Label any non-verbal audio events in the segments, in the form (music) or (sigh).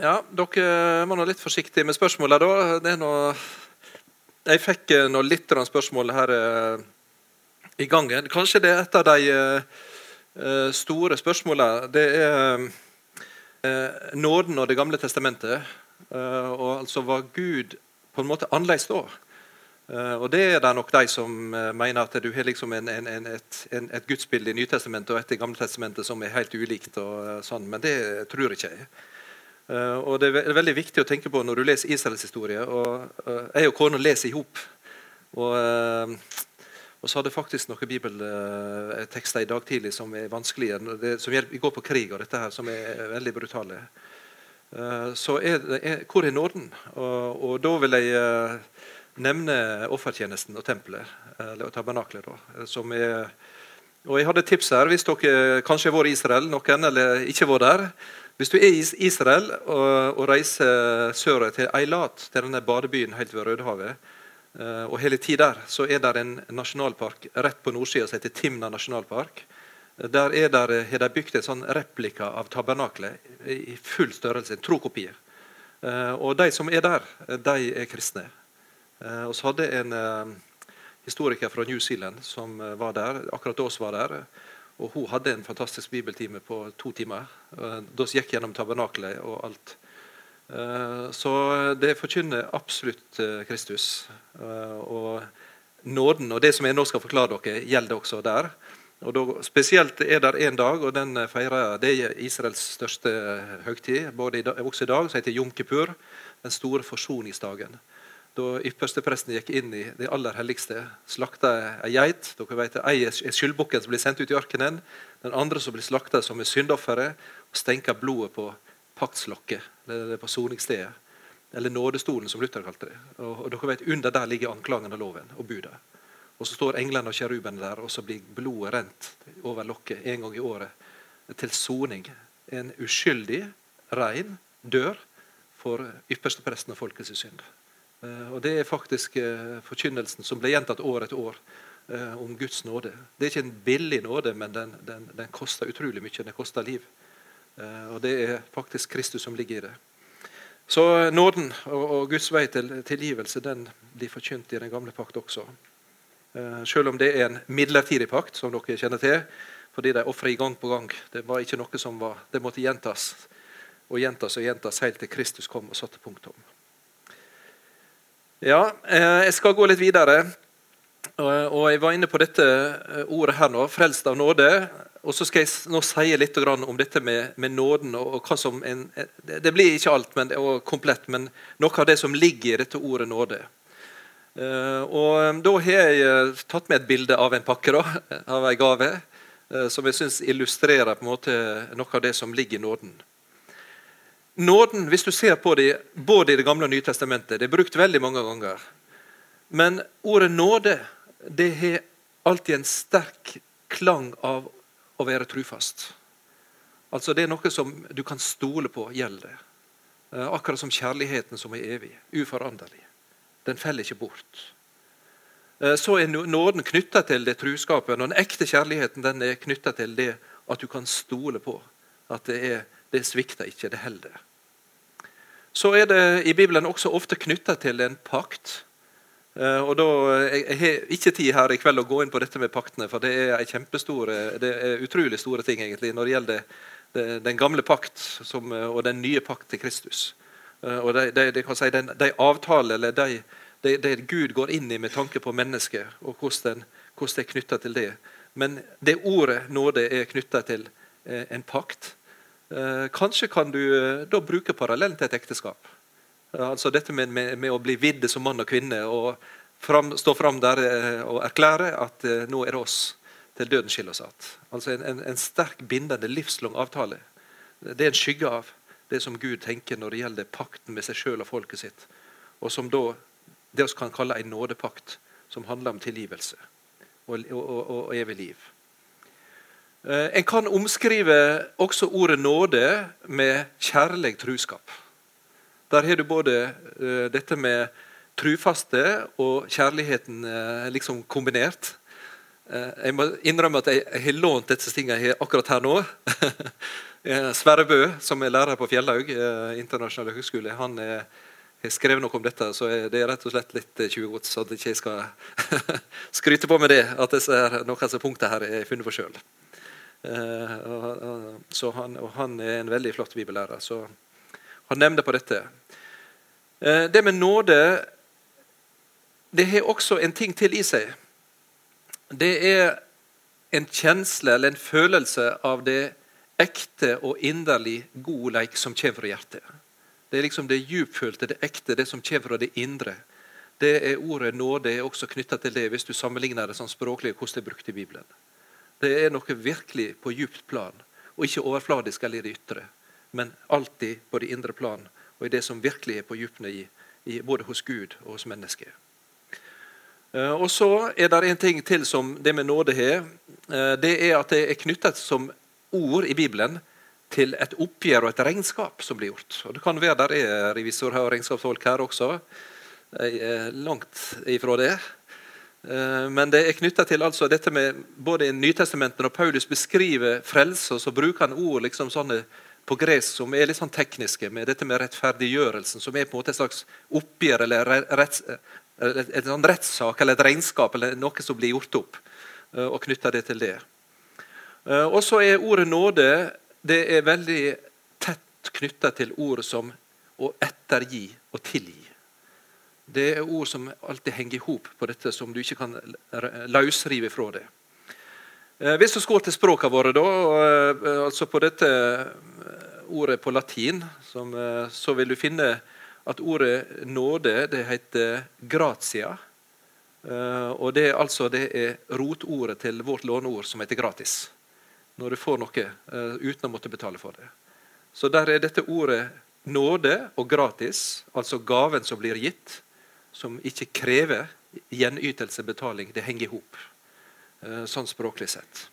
Ja, dere må nå litt forsiktige med spørsmåla, da. Det er noe Jeg fikk eh, nå litt spørsmål her eh, i gangen. Kanskje det er et av de eh, store spørsmålene. Det er nåden og Det gamle testamentet. Og altså var Gud på en måte annerledes da? Og Det er det nok de som mener at du har liksom en, en, en, et, et, gudsbilde i Nytestamentet og et i Gamletestamentet som er helt ulikt. og sånn, Men det tror ikke jeg. Uh, og Det er veldig viktig å tenke på når du leser Israels historie. og uh, Jeg og kona leser i hop. Og, uh, og, så hadde faktisk noen bibeltekster i dag tidlig som er vanskelige. Som går på krig og dette her, som er veldig brutale. så er er, hvor er nåden? Og, og da vil jeg nevne offertjenesten og tempelet, eller tabernaklet. da, som er og Jeg hadde tips her, hvis dere kanskje har vært i Israel, noen, eller ikke vært der. Hvis du er i Israel og, og reiser sørover til Eilat, til denne badebyen helt ved Rødehavet, eh, og hele tida der, så er det en nasjonalpark rett på nordsida som heter Timna nasjonalpark. Er der, har de bygd en sånn replika av tabernaklet i full størrelse, en trokopier. Eh, og de som er der, de er kristne. Vi hadde en historiker fra New Zealand som var der, akkurat oss var der. Og hun hadde en fantastisk bibeltime på to timer. Da gikk gjennom tabernaklet og alt. Eh, så det forkynner absolutt eh, Kristus. Eh, og nåden og det som jeg nå skal forklare dere, gjelder også der. Og da, spesielt er det en dag, og den feirer Det er Israels største høgtid. Både i, også i dag, som heter Jom Kippur, den store forsoningsdagen da ypperstepresten gikk inn i det aller helligste, slakta ei geit. Dere vet, Ei er skyldbukken som blir sendt ut i ørkenen. Den andre som blir slakta som er syndofferet, og stenka blodet på paktslokket, eller på soningsstedet. Eller nådestolen, som Luther kalte det. Og, og dere vet, Under der ligger anklagen av loven og budet. Og Så står englene og kjerubene der, og så blir blodet rent over lokket en gang i året til soning. En uskyldig, rein dør for ypperstepresten og folkets synd. Eh, og Det er faktisk eh, forkynnelsen som ble gjentatt år etter år eh, om Guds nåde. Det er ikke en billig nåde, men den, den, den koster utrolig mye. Den koster liv. Og det er faktisk Kristus som ligger i det. Så nåden og, og Guds vei til tilgivelse den blir forkynt i den gamle pakt også. Selv om det er en midlertidig pakt, som dere kjenner til, fordi de ofrer gang på gang. Det var ikke noe som var, det måtte gjentas og gjentas og gjentas helt til Kristus kom og satte punktum. Ja, eh, jeg skal gå litt videre. Og Jeg var inne på dette eh, ordet her nå, 'frelst av nåde'. Og så skal jeg nå si litt om dette med, med nåden. og hva som en, Det blir ikke alt men, og komplett, men noe av det som ligger i dette ordet nåde. Eh, og Da har jeg tatt med et bilde av en pakke, da, (laughs) av en gave, som jeg syns illustrerer på en måte noe av det som ligger i nåden. Nåden, hvis du ser på det både i Det gamle og nye testamentet, det er brukt veldig mange ganger. Men ordet nåde det har alltid en sterk klang av å være trufast. Altså Det er noe som du kan stole på gjelder. Eh, akkurat som kjærligheten som er evig, uforanderlig. Den faller ikke bort. Eh, så er nåden knytta til det truskapet. Og den ekte kjærligheten den er knytta til det at du kan stole på at det, er, det svikter ikke, det holder så er det i Bibelen også ofte knytta til en pakt. Eh, og da, Jeg har ikke tid her i kveld å gå inn på dette med paktene, for det er, kjempestore, det er utrolig store ting egentlig når det gjelder den gamle pakt som, og den nye pakt til Kristus. Eh, og de, de, de, si, de, de avtaler eller de, det Gud går inn i med tanke på mennesket, og hvordan, hvordan det er knytta til det. Men det ordet nåde er knytta til eh, en pakt Eh, kanskje kan du eh, da bruke parallellen til et ekteskap. Altså dette med, med, med å bli vidde som mann og kvinne og fram, stå fram der eh, og erklære at nå er det oss til døden skiller oss att. Altså en, en, en, sterk, bindende, livslang avtale. Det er en skygge av det som Gud tenker når det gjelder pakten med seg sjøl og folket sitt. Og som da det vi kan kalle en nådepakt, som handler om tilgivelse og, og, og, og evig liv. Eh, en kan omskrive også ordet nåde med kjærlig truskap. Der har du både uh, dette med trufaste og kjærligheten uh, liksom kombinert. Jeg må innrømme at jeg, jeg har lånt disse tingene akkurat her nå. (laughs) Sverre Bø, som er lærer på Fjellhaug internasjonale høgskole, han er, har skrevet noe om dette. Så det er rett og slett litt tjuvgods, at jeg ikke skal (laughs) skryte på med det. At disse noen av punktene her er funnet for sjøl. Så han, og han er en veldig flott bibellærer. Så han nevner på dette. Det med nåde det har også en ting til i seg. Det er en kjensle eller en følelse av det ekte og inderlig god leik som kommer fra hjertet. Det er liksom det djupfølte, det ekte, det som kommer fra det indre. Det er Ordet nåde er også knytta til det, hvis du sammenligner det sånn språklig hvordan det er brukt i Bibelen. Det er noe virkelig på djupt plan, og ikke overfladisk eller i det ytre, men alltid på det indre plan, og i det som virkelig er på djupene i, i både hos Gud og hos mennesket. Eh, og så er det en ting til som det med nåde har. Eh, det er at det er knyttet som ord i Bibelen til et oppgjør og et regnskap som blir gjort. Og Det kan være der er revisorer og regnskapsfolk her også. Langt ifra det. Eh, men det er knytta til altså dette med både i Nytestamentet og Paulus beskriver frelse, så bruker han ord liksom sånne på gresk som er litt sånn tekniske, med dette med rettferdiggjørelsen, som er på en måte et slags oppgjør eller rett, et, et sånn rettssak eller et regnskap eller noe som blir gjort opp, eh, og knytter det til det. Eh, og så er ordet nåde det er veldig tett knytta til ord som å ettergi og tilgi. Det er ord som alltid henger i hop på dette, som du ikke kan løsrive fra det. Eh, hvis vi går til språkene våre, da, altså på dette ordet på latin, så vil du finne at ordet nåde det heter gratia. Eh, og det er altså det er rotordet til vårt låneord som heter gratis. Når du får noe eh, uten å måtte betale for det. Så der er dette ordet nåde og gratis, altså gaven som blir gitt, som ikke krever gjenytelse, betaling, det henger i hop. Eh, sånn språklig sett.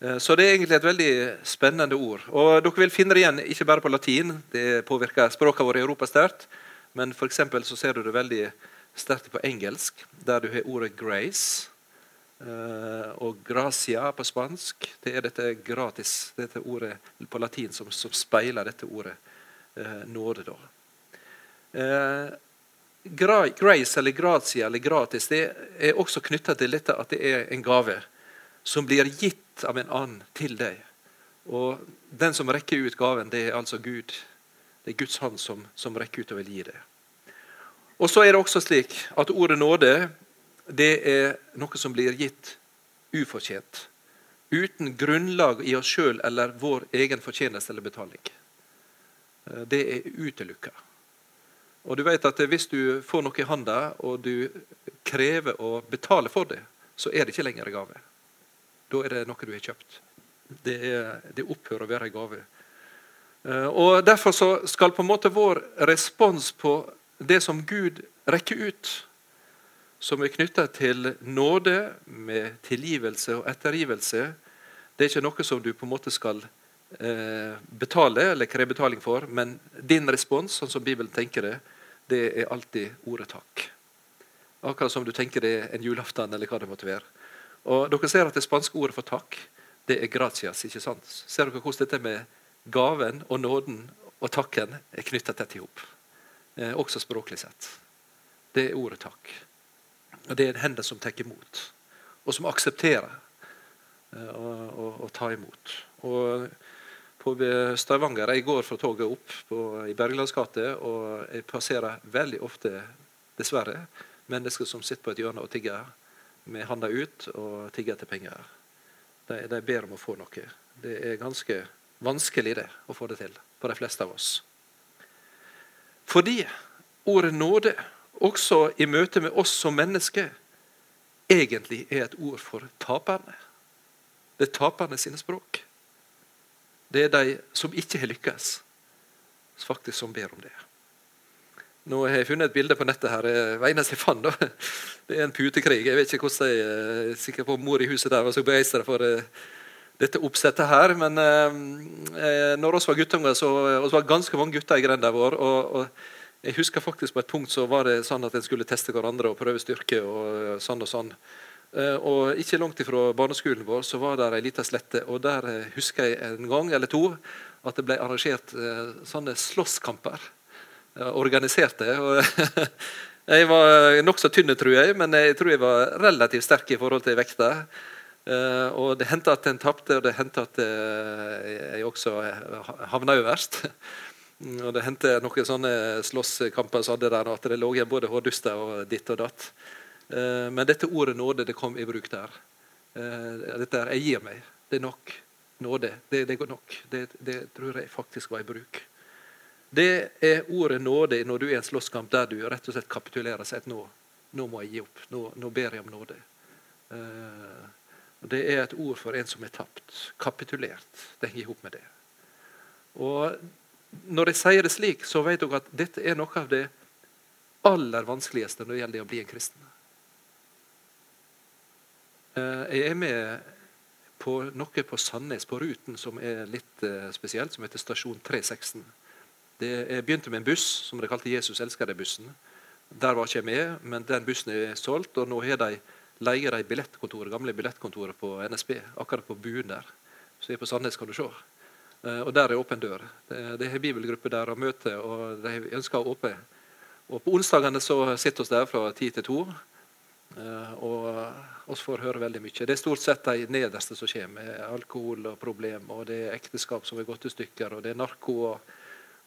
Eh, så det er egentlig et veldig spennende ord. Og Dere vil finne det igjen ikke bare på latin, det påvirker språkene våre i Europa sterkt, men for så ser du det veldig sterkt på engelsk, der du har ordet grace. Eh, og gracia på spansk. Det er dette gratis, dette ordet på latin som, som speiler dette ordet nåde. da. Grace eller gratia eller gratis det er også knytta til dette at det er en gave som blir gitt av en annen til deg. Og Den som rekker ut gaven, det er altså Gud. Det er Guds hånd som, som rekker ut og vil gi det. Og så er det også slik at ordet nåde det er noe som blir gitt ufortjent. Uten grunnlag i oss sjøl eller vår egen fortjeneste eller betaling. Eh, det er utelukka. Og du vet at Hvis du får noe i handa, og du krever å betale for det, så er det ikke lenger gave. Da er det noe du har kjøpt. Det, er, det opphører å være en gave. Eh, og Derfor skal på en måte vår respons på det som Gud rekker ut, som er knytta til nåde med tilgivelse og ettergivelse, det er ikke noe som du på en måte skal eh, betale eller kreve betaling for, men din respons, sånn som Bibelen tenker det, det er alltid ordet takk. Akkurat som du tenker det er en julaften eller hva det måtte være. Og Dere ser at det spanske ordet for takk det er gratias. ikke sant? Ser dere hvordan dette med gaven og nåden og takken er knytta tett i hop? Eh, også språklig sett. Det er ordet takk. Og Det er en hender som tar imot, og som aksepterer å ta imot. Og på Stavanger Jeg går fra toget opp på, i Berglands gate, og jeg passerer veldig ofte, dessverre, mennesker som sitter på et hjørne og tigger med handa ut og tigger etter penger. De, de, ber om å få noe. Det er ganske vanskelig det, å få det til på de fleste av oss. Fordi ordet nåde, også i møte med oss som mennesker, egentlig er et ord for taperne. Det er taperne sine språk. Det er de som ikke har lykkes, faktisk som ber om det. Nå har jeg funnet et bilde på nettet her. Det eneste jeg fant, da. (laughs) Det er en putekrig. Jeg vet ikke hvordan jeg er eh, sikker på mor i huset der var så begeistra for uh, dette oppsettet her. Men eh, når vi var guttunger, så oss var ganske mange gutter i grenda vår. Og, og, jeg husker faktisk på et punkt så var det sånn at en skulle teste hverandre og prøve styrke. og sånn og sånn. Eh, og Ikke langt ifra barneskolen vår så var det ei lita slette. og Der eh, husker jeg en gang eller to at det ble arrangert sånne slåsskamper. Organiserte. (laughs) Jeg var nokså tynn, tror jeg, men jeg tror jeg var relativt sterk i forhold til vekta. Og Det hendte at en tapte, og det hendte at jeg også havna øverst. (laughs) Og Det hendte noen sånne slåsskamper så hadde der, at det lå igjen både hårduster og ditt og datt. Eh, men dette ordet nåde det kom i bruk der. Eh, dette er 'jeg gir meg'. Det er nok. Nåde. Det, det går nok. Det, det, tror jeg faktisk var i bruk. Det er ordet nåde når du er i en slåsskamp der du rett og slett kapitulerer og sier nå, nå må jeg gi opp. Nå, nå ber jeg om nåde. Eh, det er et ord for en som er tapt. Kapitulert. Det henger i hop med det. Og Når jeg sier det slik, så vet dere at dette er noe av det aller vanskeligste når det gjelder å bli en kristen. Eh, jeg er med på noe på Sandnes, på Ruten, som er litt eh, spesielt, som heter Stasjon 316. Det, jeg begynte med en buss som de kalte 'Jesus elsker deg'-bussen. Der var ikke jeg med, men den bussen er solgt, og nå har de leier de billettkontoret, gamle billettkontoret på NSB, akkurat på buen der. Så jeg er på Sandnes, kan du se. Eh, og der er åpen dør. Det, har bibelgruppe der og møte, og de ønsker å åpne. Og på onsdagene så sitter vi der fra ti til to. Og oss får høre veldig mye. Det er stort sett de nederste som kommer. Alkohol og problem, og det er ekteskap som er gått i stykker, og det er narko, og,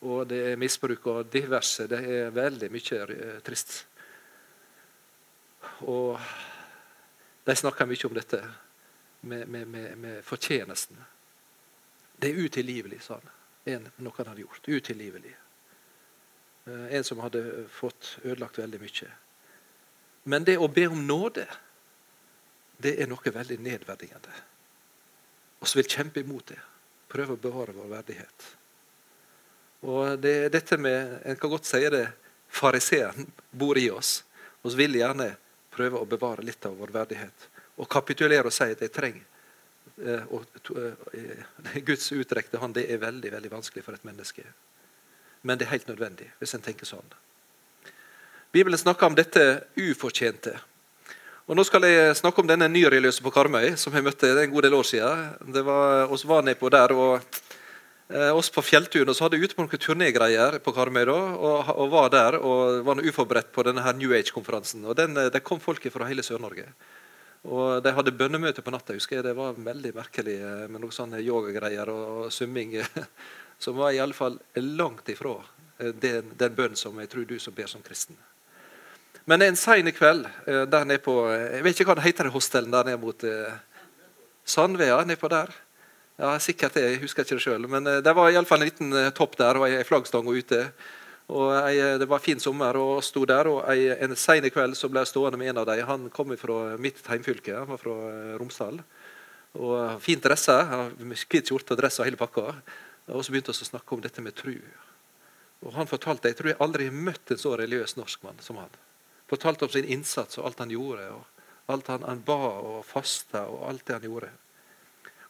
og det er misbruk og diverse. Det er veldig mye eh, trist. Og de snakker mye om dette med, med, med, med fortjenesten. Det er utilgivelig, sa han. En, noe hadde gjort. Utilgivelig. Eh, en som hadde fått ødelagt veldig mye. Men det å be om nåde det er noe veldig nedverdigende. Vi vil kjempe imot det. Prøve å bevare vår verdighet. Og det er dette med En kan godt si det fariseeren bor i oss. Vi vil gjerne prøve å bevare litt av vår verdighet. Og kapitulere og si at jeg trenger eh, og, eh, Guds utrekte hånd det er veldig veldig vanskelig for et menneske. Men det er helt nødvendig hvis en tenker sånn. Bibelen snakker om dette ufortjente. Og Nå skal jeg snakke om denne nyreligiøse på Karmøy, som jeg møtte en god del år siden. Det var, oss var nedpå der, og eh, oss på fjellturen så hadde jeg ute på noen turnégreier på Karmøy. da, og, og, var der og var uforberedt på denne her New Age-konferansen. og den, Det kom folk fra hele Sør-Norge. Og De hadde bønnemøte på natta. husker jeg, Det var veldig merkelig eh, med noen sånne yogagreier og, og summing. (laughs) Som var i alle fall langt ifra eh, den, den bønnen som jeg tror du som ber som kristen. Men en sein kveld eh, der nede på Jeg vet ikke hva det heter, hostelen der nede mot eh, Sandvea. Nedpå der. Ja, sikkert det, jeg husker ikke det sjøl. Men eh, det var iallfall en liten eh, topp der og ei flaggstang ute. Og jeg, Det var fin sommer, og sto der. og jeg, En sein kveld så ble jeg stående med en av dem. Han kom fra mitt heimfylke, han var fra Romsdal. Og Fint dressa. Hvit skjorte og dress og hele pakka. Og så begynte vi å snakke om dette med tru. Og Han fortalte jeg tror jeg aldri har møtt en så religiøs norskmann som han. Fortalte om sin innsats og alt han gjorde. og Alt han, han ba og fasta og alt det han gjorde.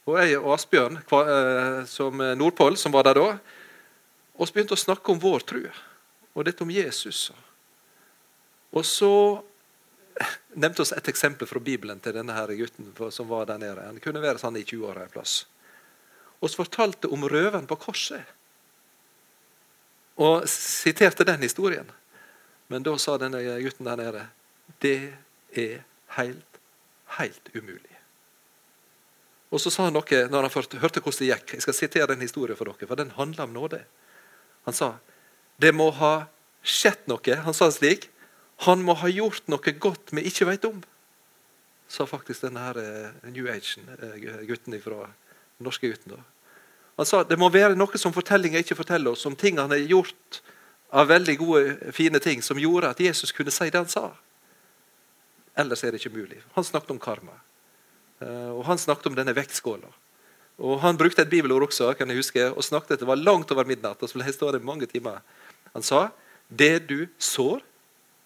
Og jeg og Asbjørn eh, som Nordpål, som var der da, oss begynte å snakke om vår tro. Og dette om Jesus. Og så nevnte oss et eksempel fra Bibelen til denne her gutten som var der nede. Han kunne være sånn i 20-åra en plass. Og fortalte om røveren på korset. Og siterte den historien. Men da sa denne gutten der nede det er helt, helt umulig. Og så sa han noe når han hørte hvordan det gikk. Jeg skal sitere en historie for dere, for den handler om nåde. Han sa det må ha skjedd noe. Han sa slik. Han må ha gjort noe godt vi ikke vet om. Sa faktisk denne her uh, New Age-gutten fra den norske gutten. da. Han sa det må være noe som fortellinger ikke forteller oss, om ting han har gjort av veldig gode, fine ting som gjorde at Jesus kunne si det han sa. Ellers er det ikke mulig. Han snakket om karma. Eh, og han snakket om denne vektskåla. Og Han brukte et bibelord også, kan jeg huske, og snakket at det var langt over midnatt. og så ble jeg stå mange timer. Han sa det du sår,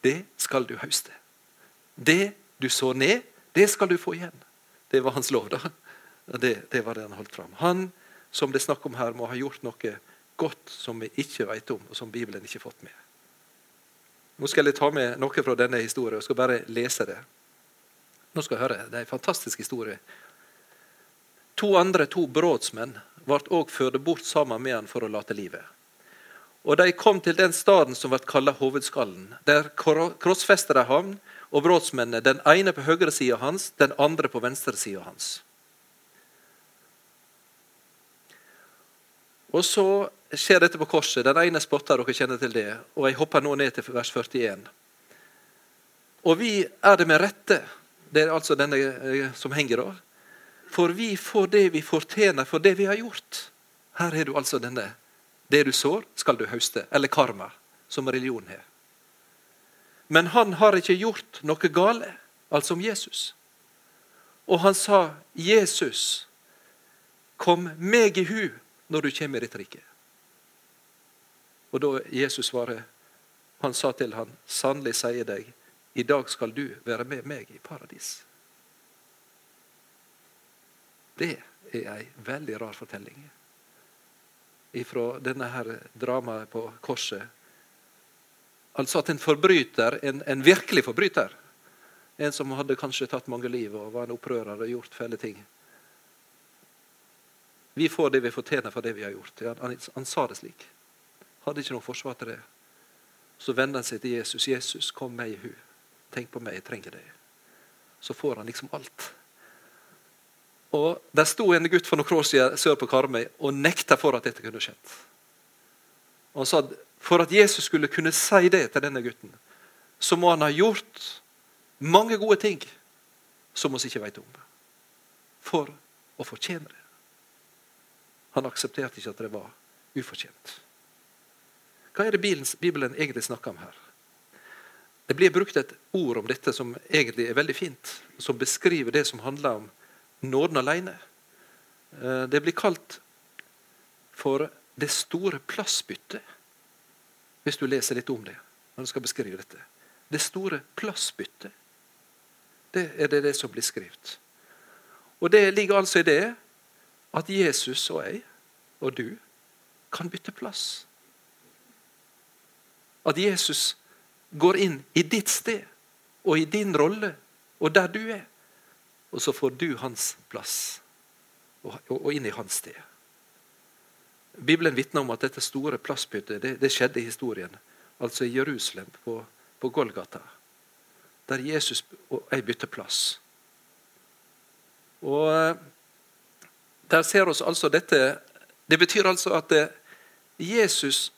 det skal du høste. Det du sår ned, det skal du få igjen. Det var hans lov. da. Det, det var det han holdt fram. Han som det er snakk om her, må ha gjort noe godt som vi ikke vet om, og som Bibelen ikke har fått med. Nå skal jeg ta med noe fra denne historien og skal bare lese det. Nå skal jeg høre, Det er en fantastisk historie. To andre, to brådsmenn, ble òg ført bort sammen med han for å late livet. Og De kom til den staden som ble kalt Hovedskallen. Der krossfestet de ham og brådsmennene, den ene på høyre sida hans, den andre på venstre sida hans. Og så skjer dette på korset. Den ene spotter, dere kjenner til det. Og jeg hopper nå ned til vers 41. Og vi er det med rette. Det er altså denne eh, som henger da. For vi får det vi fortjener for det vi har gjort. Her har du altså denne. Det du sår, skal du høste. Eller karma, som religion har. Men han har ikke gjort noe gale, altså om Jesus. Og han sa, 'Jesus, kom meg i hu når du kommer i ditt rike'. Og da Jesus svarer, han sa til han, 'Sannelig sier deg, i dag skal du være med meg i paradis'. Det er ei veldig rar fortelling ifra denne her dramaet på korset Altså at en forbryter, en, en, virkelig forbryter, en som hadde kanskje tatt mange liv og var en opprører og gjort fæle ting Vi får det vi fortjener for det vi har gjort. Han, han, han sa det slik. Hadde ikke noe forsvar til det. Så vender han seg til Jesus. 'Jesus, kom meg i hu. Tenk på meg, jeg trenger deg.' Så får han liksom alt. Og Der sto en gutt for noen år siden sør på Karmøy og nekta for at dette kunne skjedd. Han sa for at Jesus skulle kunne si det til denne gutten, så må han ha gjort mange gode ting som vi ikke vet om, for å fortjene det. Han aksepterte ikke at det var ufortjent. Hva er det Bibelen egentlig snakker om her? Det blir brukt et ord om dette som egentlig er veldig fint, som beskriver det som handler om nåden alene. Eh, det blir kalt for det store plassbyttet hvis du leser litt om det. når du skal beskrive dette. Det store plassbyttet. Det er det, det som blir skrevet. Og det ligger altså i det at Jesus og jeg og du kan bytte plass. At Jesus går inn i ditt sted og i din rolle og der du er. Og så får du hans plass og, inn i hans sted. Bibelen vitner om at dette store plassbyttet det, det, skjedde i historien. Altså i Jerusalem, på, på Golgata. Der Jesus og jeg bytter plass. Og eh, der ser oss altså dette Det betyr altså at eh, Jesus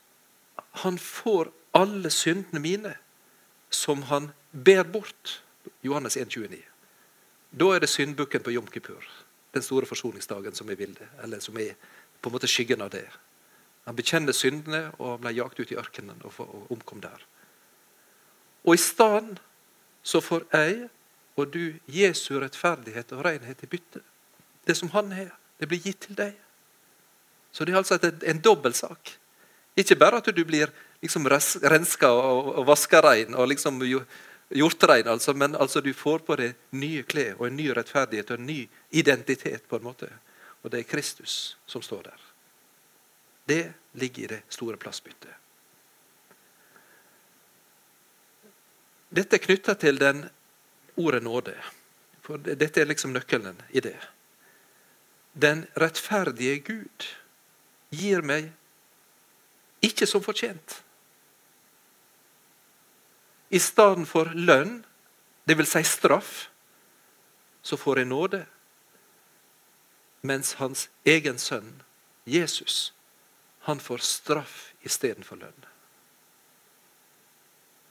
han får alle syndene mine som han ber bort. Johannes 1,29. Da er det syndbukken på Jom Kippur, den store forsoningsdagen som er bildet, eller som er på en måte skyggen av det. Han bekjenner syndene og ble jagt ut i ørkenen og, og omkom der. Og i stedet så får jeg og du Jesu rettferdighet og renhet i bytte. Det som han har, det blir gitt til deg. Så det er altså en dobbeltsak. Ikke bare at du blir liksom renska og, og vaska rein og liksom gjort rein, altså, men altså du får på deg nye klær og en ny rettferdighet og en ny identitet. på en måte. Og det er Kristus som står der. Det ligger i det store plassbyttet. Dette er knytta til den ordet nåde. For Dette er liksom nøkkelen i det. Den rettferdige Gud gir meg ikke som fortjent. I stedet for lønn, dvs. Si straff, så får jeg nåde mens hans egen sønn, Jesus, han får straff istedenfor lønn.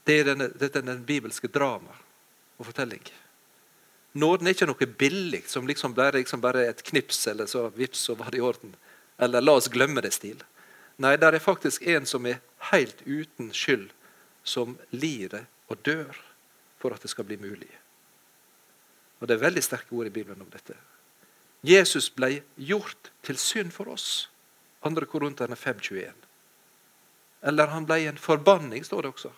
Det er denne, dette er den bibelske drama og fortelling. Nåden er ikke noe billig som liksom bare, liksom bare et knips, eller så vips, så var det i orden. Eller la oss glemme det-stil. Nei, det er faktisk en som er helt uten skyld, som lider og dør for at det skal bli mulig. Og Det er veldig sterke ord i Bibelen om dette. Jesus ble gjort til synd for oss. 2. Korinterne 5,21. Eller han ble en forbanning, står det også.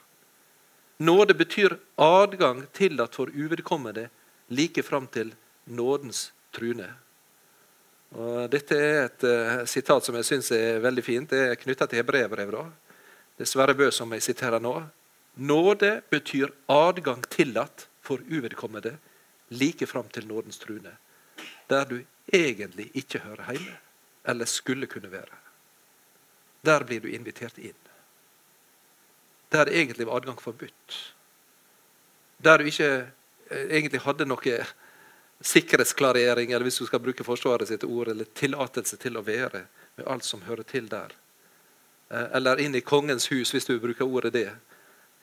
Nåde betyr adgang tillatt for uvedkommende like fram til nådens trune. Og dette er et uh, sitat som jeg syns er veldig fint. Det er knytta til hebreerbrevet. Det er Bø som jeg siterer nå. Nåde betyr adgang tillatt for uvedkommende like fram til nådens trune, der du egentlig ikke hører hjemme, eller skulle kunne være. Der blir du invitert inn. Der egentlig var adgang forbudt. Der du ikke eh, egentlig hadde noe sikkerhetsklarering, eller hvis du skal bruke Forsvaret sitt ord, eller tillatelse til å være med alt som hører til der. Eh, eller inn i kongens hus, hvis du bruker ordet det.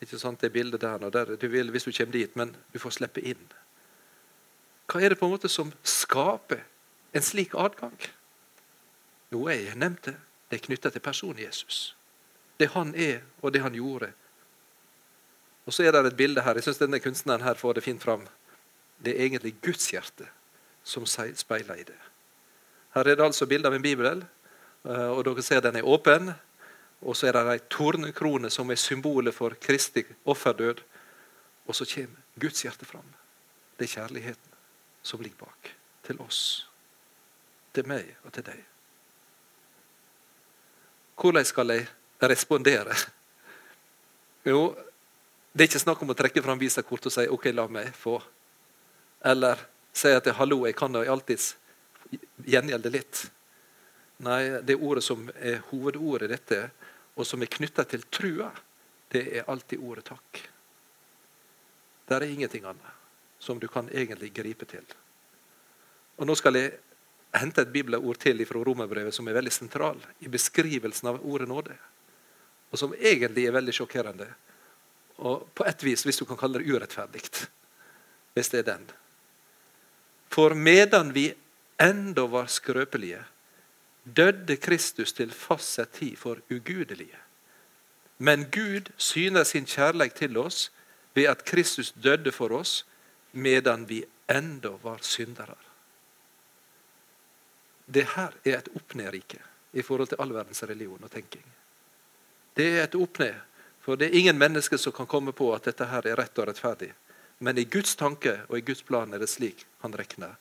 Ikke sant, Det bildet der, der du vil, hvis du kommer dit, men du får slippe inn. Hva er det på en måte som skaper en slik adgang? Jo, jeg nevnte det er knytta til personen Jesus. Det han er, og det han gjorde. Og så er det et bilde her. Jeg syns denne kunstneren her får det fint fram. Det er egentlig Guds hjerte som speiler i det. Her er det altså bilde av en bibel, eh, og dere ser den er åpen. Og så er det ei tornekrone som er symbolet for Kristi offerdød. Og så kommer Guds hjerte fram. Det er kjærligheten som ligger bak. Til oss. Til meg og til deg. Hvordan skal jeg respondere? Jo, det er ikke snakk om å trekke fram visakortet og si 'OK, la meg få'. Eller si at 'hallo, jeg kan da alltids gjengjelde litt'. Nei, det ordet som er hovedordet i dette, og som er knytta til trua, det er alltid ordet takk. Det er ingenting annet som du kan egentlig gripe til. Og Nå skal jeg hente et bibelord til fra romerbrevet som er veldig sentral i beskrivelsen av ordet nåde. Og som egentlig er veldig sjokkerende. Og på et vis, hvis du kan kalle det urettferdig. Hvis det er den. For medan vi enda var skrøpelige, døde Kristus til fastsett tid for ugudelige. Men Gud syner sin kjærleik til oss ved at Kristus døde for oss medan vi enda var syndere. Det her er et opp-ned-rike i forhold til all verdens religion og tenking. Det er et opp-ned, for det er ingen mennesker som kan komme på at dette her er rett og rettferdig. Men i Guds tanke og i Guds plan er det slik han regner.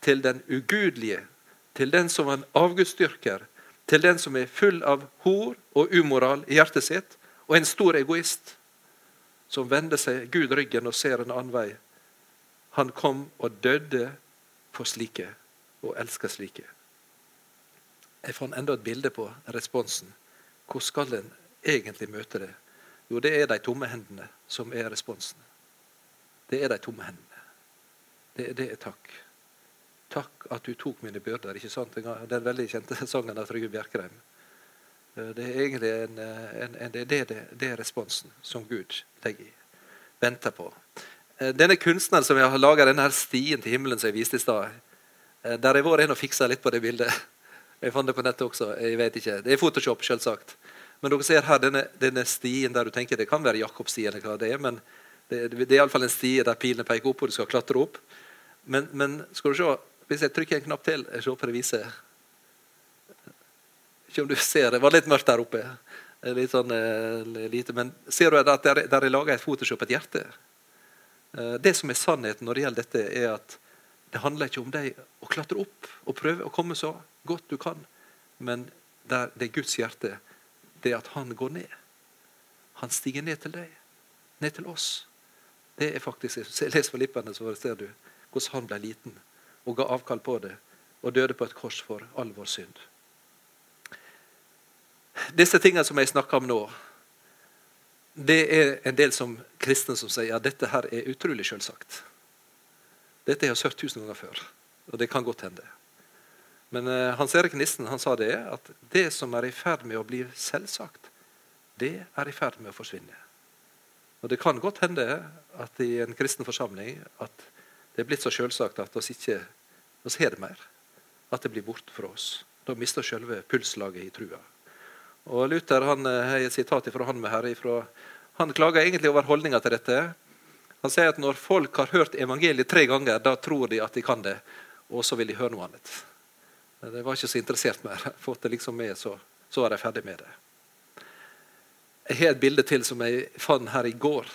Til den ugudelige, til den som han avgudsdyrker, til den som er full av hor og umoral i hjertet sitt, og en stor egoist, som vender seg Gud ryggen og ser en annen vei. Han kom og døde for slike, og elsker slike. Jeg fant enda et bilde på responsen. Hvor skal en egentlig møte det? Jo, det er de tomme hendene som er responsen. Det er de tomme hendene. Det, det er takk. Takk at du tok mine byrder. ikke sant? Den veldig kjente (laughs) sangen av Trygve Bjerkreim. Eh, det er egentlig en, en, en, det, det, det, er responsen som Gud legger i. Venter på. Eh, denne kunstneren som har laga denne her stien til himmelen som jeg viste i stad, eh, der jeg var inne og fiksa litt på det bildet. (laughs) Jeg fant det på nettet også. jeg vet ikke. Det er Photoshop, selvsagt. Men dere ser her denne, denne stien der du tenker det kan være Jakobstien, eller hva det er, men det, det er iallfall en stie der pilene peker opp, og du skal klatre opp. Men, men, skal du se, hvis jeg trykker en knapp til Jeg håper jeg å vise Ikke om du ser det var litt mørkt der oppe. Litt sånn eh, lite, Men ser du at der, der er laga et Photoshop, et hjerte? Eh, det som er sannheten når det gjelder dette, er at det handler ikke om deg å klatre opp og prøve å komme så godt du kan, men det er Guds hjerte det er at han går ned. Han stiger ned til deg, ned til oss. Det er faktisk, Les Lippene, så ser du hvordan han ble liten og ga avkall på det og døde på et kors for all vår synd. Disse tingene som jeg snakker om nå, det er en del som kristne som sier at dette her er utrolig selvsagt. Dette har jeg hørt tusen ganger før, og det kan godt hende. Men uh, Hans Erik Nissen han sa det, at det som er i ferd med å bli selvsagt, det er i ferd med å forsvinne. Og Det kan godt hende at i en kristen forsamling at det er blitt så selvsagt at vi ikke oss har det mer. At det blir borte fra oss. Da mister selve pulslaget i trua. Og Luther han eh, har et sitat fra han med her. Ifra, han klager egentlig over holdninga til dette. Han sier at når folk har hørt evangeliet tre ganger, da tror de at de kan det. Og så vil de høre noe annet. De var ikke så interessert mer. (laughs) Fått det liksom med, så, så er de ferdig med det. Jeg har et bilde til som jeg fant her i går,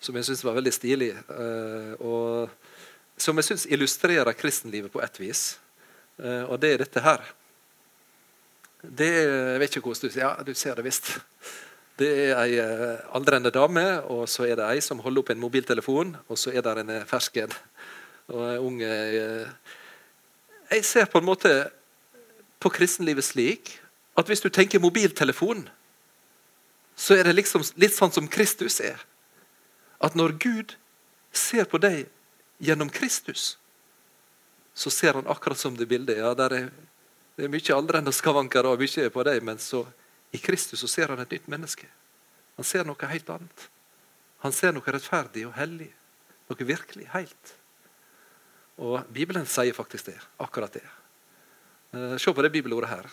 som jeg syns var veldig stilig. Eh, og som jeg syns illustrerer kristenlivet på ett vis. Eh, og det er dette her. Det er, jeg vet ikke hvordan du Ja, du ser det visst. Det er ei eh, aldrende dame, og så er det ei som holder opp en mobiltelefon, og så er det en fersken og en unge Jeg ser på en måte på kristenlivet slik at hvis du tenker mobiltelefon, så er det liksom litt sånn som Kristus er. At når Gud ser på deg gjennom Kristus, så ser han akkurat som det bildet. Ja, er, det er mye aldrende skavanker og mye på deg, men så i Kristus så ser han et nytt menneske. Han ser noe helt annet. Han ser noe rettferdig og hellig. Noe virkelig helt. Og Bibelen sier faktisk det. Akkurat det. Eh, se på det bibelordet her.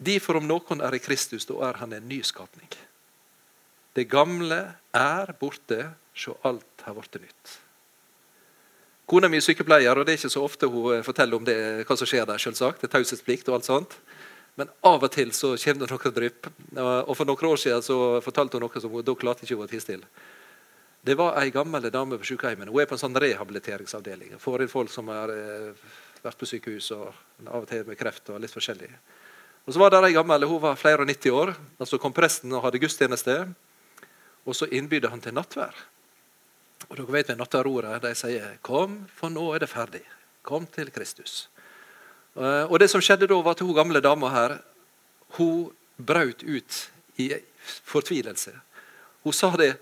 Derfor om noen er i Kristus, da er han en nyskapning. Det gamle er borte, så alt har blitt nytt. Kona mi er sykepleier, og det er ikke så ofte hun eh, forteller om det, hva som skjer der. selvsagt. Det er Taushetsplikt og alt sånt. Men av og til så kommer det noen drypp. Og For noen år siden så fortalte hun noe som hun da klarte ikke å tie stille. Det var ei gammel dame på sykehjemmet. Hun er på en sånn rehabiliteringsavdeling. Får inn folk som har eh, vært på sykehus og av og til med kreft og litt forskjellig. Og så var det ei gammel, Hun var flere og 90 år. altså Så kom presten og hadde gudstjeneste. Og så innbydde han til nattvær. Og dere vet ved nattværordet, de sier 'Kom, for nå er det ferdig'. Kom til Kristus. Eh, og det som skjedde da, var at hun gamle dama her hun brøt ut i fortvilelse. Hun sa det.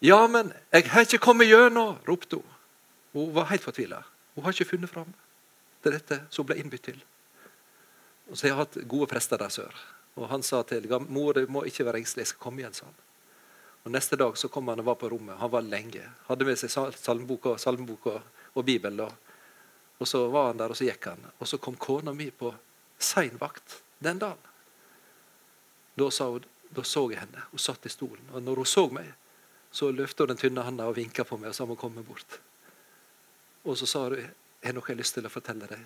'Ja, men jeg har ikke kommet gjennom', ropte hun. Hun var helt fortvila. Hun har ikke funnet fram til dette som hun ble innbytt til. Og så har Jeg hatt gode prester der sør. Og Han sa til mor du må ikke være engstelig, jeg skal komme igjen. sa han. Og Neste dag så kom han og var på rommet. Han var lenge. Hadde med seg salmeboka, salmeboka og Bibelen. Og, så var han der, og så gikk han. Og så kom kona mi på sein vakt den dagen. Da, hun, da, så jeg henne. Hun satt i stolen. Og når hun så meg, så løftet hun den tynne handa og vinka på meg og sa hun komme bort. Og så sa hun har noe jeg har lyst til å fortelle deg.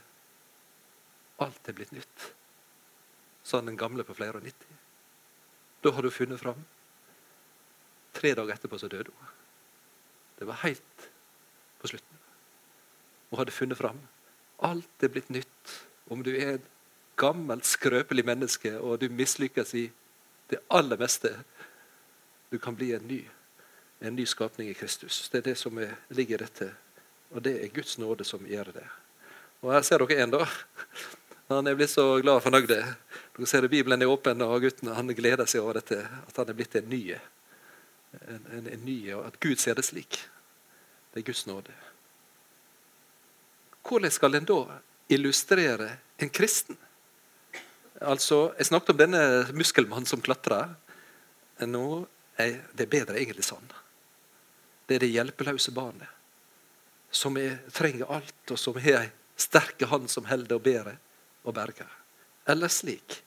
Alt er blitt nytt, sa den gamle på flere og 90. Da har du funnet fram. Tre dager etterpå så døde hun. Det var helt på slutten. Hun hadde funnet fram. Alt er blitt nytt. Om du er et gammelt, skrøpelig menneske og du mislykkes i det aller meste, du kan bli en ny, en ny skapning i Kristus. Det er det som er, ligger i dette. Og det er Guds nåde som gjør det. Og her ser dere en, da. Han er blitt så glad og fornøyd. Dere ser det, Bibelen er åpen, og gutten han gleder seg over dette, at han er blitt en ny. En, en, en ny, At Gud ser det slik. Det er Guds nåde. Hvordan skal en da illustrere en kristen? Altså, Jeg snakket om denne muskelmannen som klatrer. Nå er det bedre egentlig sånn. Det er det hjelpeløse barnet som er, trenger alt, og som har ei sterke hand som holder og bærer og berger. Eller slik.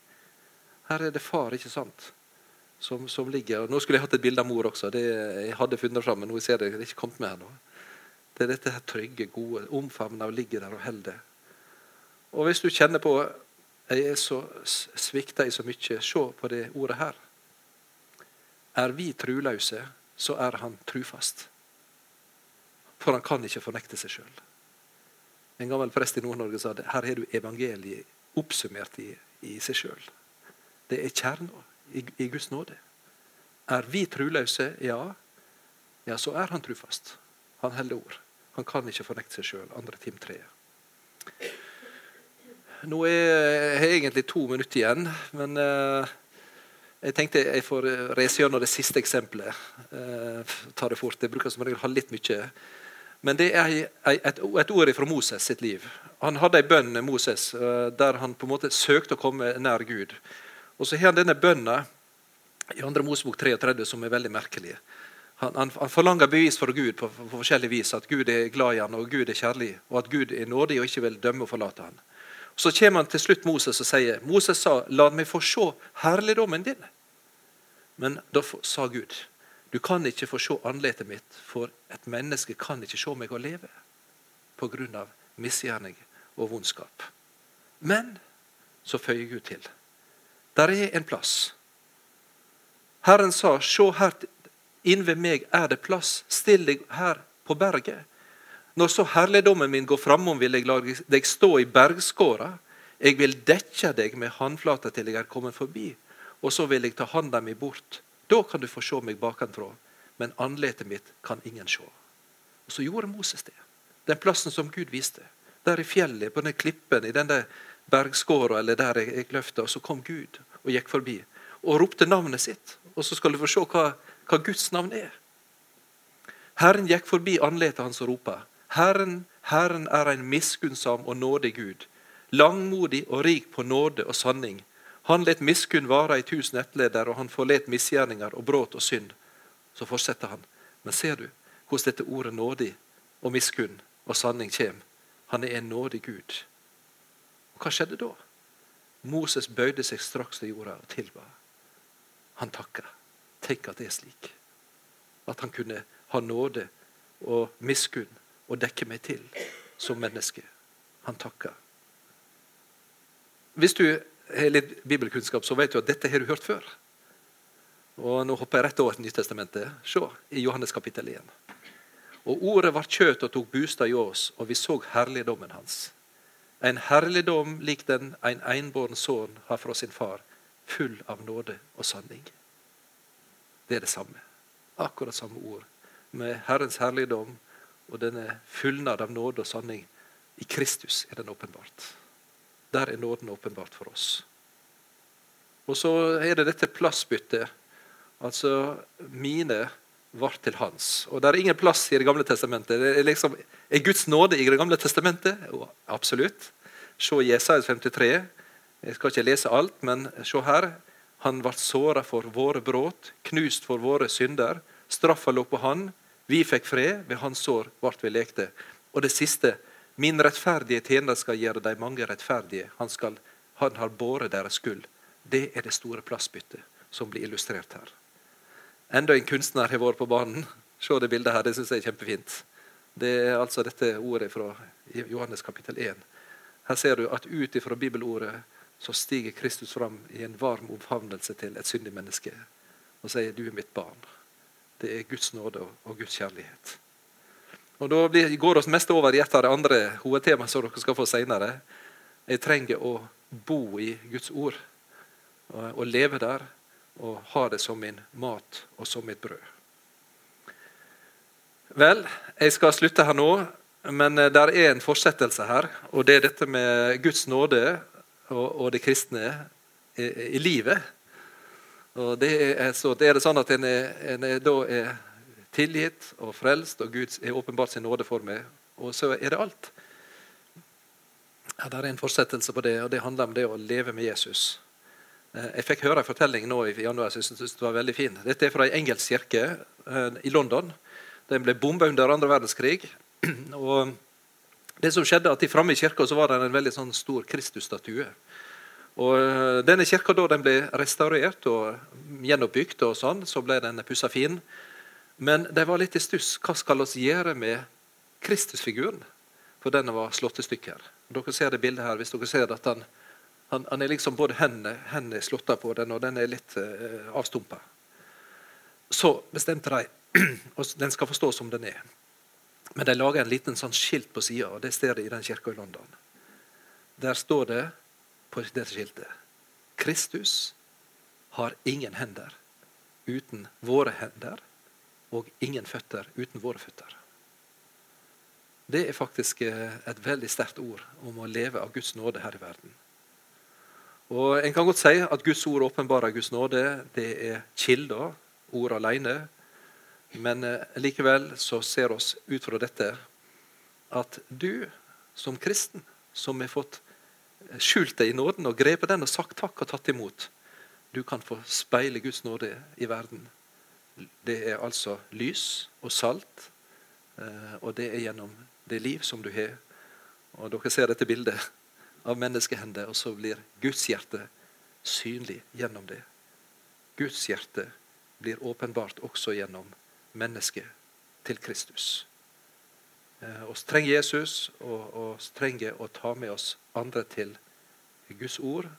Her er det far, ikke sant, som, som ligger og Nå skulle jeg hatt et bilde av mor også. det Jeg hadde funnet fram, men nå ser jeg det ikke kommet med her nå. Det er dette her trygge, gode, omfavna og ligger der og holder. Og hvis du kjenner på jeg er så svikta i så mye, se på det ordet her. Er vi truløse, så er han trufast. For han kan ikke fornekte seg sjøl. En gammel prest i Nord-Norge sa at her har du evangeliet oppsummert i, i seg sjøl. Det er kjerna i, Guds nåde. Er vi truløse? Ja. Ja, så er han trufast. Han holder ord. Han kan ikke fornekte seg sjøl. Andre Tim 3. Nå er jeg egentlig to minutter igjen, men uh, jeg tenkte jeg får reise gjennom det siste eksempelet. Uh, ta det fort. Jeg bruker som regel ha litt mye. Men det er et, et ord fra Moses sitt liv. Han hadde ei bønn, Moses, eh, der han på en måte søkte å komme nær Gud. Og så har han denne bønna i 2. Mosebok 33 som er veldig merkelig. Han, han, han, forlanger bevis for Gud på, på, forskjellige vis. At Gud er glad i han, og Gud er kjærlig, og at Gud er nådig og ikke vil dømme og forlate han. Så kommer han til slutt Moses og sier Moses sa, 'La meg få se herligdommen din'. Men da sa Gud du kan ikke få se ansiktet mitt, for et menneske kan ikke se meg og leve pga. misgjerning og vondskap. Men så føyer Gud til. Der er en plass. Herren sa, se her inn ved meg er det plass, still deg her på berget. Når så herligdommen min går framom, vil jeg la deg stå i bergskåra. Jeg vil dekke deg med håndflata til jeg er kommet forbi, og så vil jeg ta handa mi bort da kan du få se meg bakenfra, men andletet mitt kan ingen se. Og Så gjorde Moses det. Den plassen som Gud viste. Der i fjellet, på den klippen, i den der bergskåra eller der i kløfta. Og så kom Gud og gikk forbi og ropte navnet sitt. Og så skal du få se hva, hva Guds navn er. Herren gikk forbi andletet hans og ropa. Herren, Herren er en miskunnsam og nådig Gud, langmodig og rik på nåde og sanning. Han let miskunn vare i tusen etterleder, og han forlet misgjerninger og bråt og synd. Så fortsetter han. Men ser du hvordan dette ordet nådig og miskunn og sanning kommer? Han er en nådig Gud. Hva skjedde da? Moses bøyde seg straks til jorda og tilba. Han takka. Tenk at det er slik. At han kunne ha nåde og miskunn og dekke meg til som menneske. Han takka. Hvis du har litt bibelkunnskap, så vet du at dette har du hørt før. Og Nå hopper jeg rett over til Nytestamentet. Se i Johannes kapittel 1. Og ordet var kjøtt og tok bostad i oss, og vi så herligdommen hans. En herligdom lik den en enbåren sønn har fra sin far, full av nåde og sanning. Det er det samme. Akkurat samme ord. Med Herrens herligdom og denne fullnad av nåde og sanning. I Kristus er den åpenbart. Der er nåden åpenbart for oss. Og så er det dette plassbyttet. Altså mine var til hans. Og Det er ingen plass i Det gamle testamentet. Det er, liksom, er Guds nåde i Det gamle testamentet? Oh, absolutt. Se Jesaja 53. Jeg skal ikke lese alt, men se her. Han ble såra for våre brudd, knust for våre synder. Straffa lå på han. Vi fikk fred. Ved hans sår ble vi lekte. Og det siste. Min rettferdige tjener skal gjøre de mange rettferdige. Han, skal, han har båret deres skyld. Det er det store plassbyttet som blir illustrert her. Enda en kunstner har vært på banen. Se det bildet her, det syns jeg er kjempefint. Det er altså dette ordet fra Johannes kapittel 1. Her ser du at ut ifra bibelordet så stiger Kristus fram i en varm omfavnelse til et syndig menneske og sier 'du er mitt barn'. Det er Guds nåde og Guds kjærlighet. Og Da går vi mest over i et av de andre hovedtemaene som dere skal få senere. Jeg trenger å bo i Guds ord og leve der og ha det som min mat og som mitt brød. Vel, jeg skal slutte her nå, men eh, det er en fortsettelse her. Og det er dette med Guds nåde og, det kristne i, livet. Og det er, så, det er det sånn at en, er, en er, da er tilgitt og frelst, og Gud er åpenbart sin nåde for meg. Og så er det alt. Ja, det er en fortsettelse på det, og det handler om det å leve med Jesus. Eh, jeg fikk høre en fortelling nå i januar som jeg syntes var veldig fin. Dette er fra en engelsk kirke eh, i London. Den ble bomba under andre verdenskrig. (clears throat) og det som skjedde at Framme i kirka var det en veldig sånn stor Kristusstatue. Og eh, Denne kirka da den ble restaurert og gjenoppbygd, og sånn, så ble den pussa fin. Men de var litt i stuss. Hva skal vi gjøre med Kristusfiguren? For denne var slått i stykker. Dere ser det bildet her. Hvis dere ser at han han, han, er liksom både hendene, hendene slått på den, og den er litt eh, avstumpa. Så bestemte de (clears throat) og Den skal forstås som den er. Men de lager en liten sånn skilt på sida, og det ser det i den kirka i London. Der står det på dette skiltet Kristus har ingen hender uten våre hender, og ingen føtter uten våre føtter. Det er faktisk eh, et veldig sterkt ord om å leve av Guds nåde her i verden. Og En kan godt si at Guds ord åpenbarer Guds nåde. Det er kilder, ord alene. Men eh, likevel så ser oss ut fra dette at du som kristen, som har fått skjult deg i nåden og grepet den og sagt takk og tatt imot, du kan få speile Guds nåde i verden. Det er altså lys og salt, eh, og det er gjennom det liv som du har. Og Dere ser dette bildet av menneskehender, og så blir Guds hjerte synlig gjennom det. Guds hjerte blir åpenbart også gjennom mennesket til Kristus. Eh, oss trenger Jesus, og oss trenger å ta med oss andre til Guds ord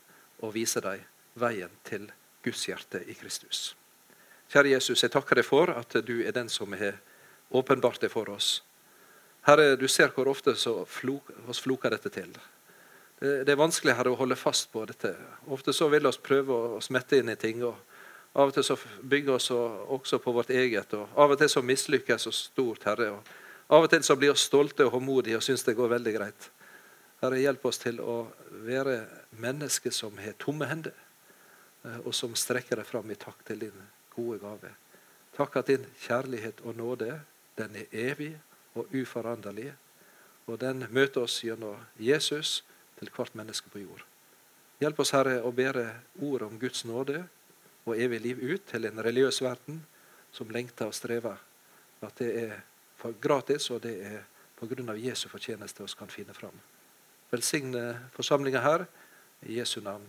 og vise dem veien til Guds hjerte i Kristus. Kjære Jesus, jeg takker deg for at du er den som har åpenbart det for oss. Herre, du ser hvor ofte oss floker dette til. Det er vanskelig her å holde fast på dette. Ofte så vil vi prøve å smette inn i ting. og Av og til så bygger vi også på vårt eget. og Av og til så mislykkes vi stort, Herre. og Av og til så blir vi stolte og håndmodige og syns det går veldig greit. Herre, hjelp oss til å være mennesker som har tomme hender, eh, og som strekker deg fram i takk til din gode gave. Takk at din kjærlighet og nåde, den er evig og uforanderlig, og den møter oss gjennom Jesus til hvert menneske på jord. Hjelp oss, Herre, å bære ordet om Guds nåde og evig liv ut til en religiøs verden som lengter og strever. At det er gratis, og det er pga. Jesu fortjeneste vi kan finne fram. Velsigne forsamlinga her i Jesu navn.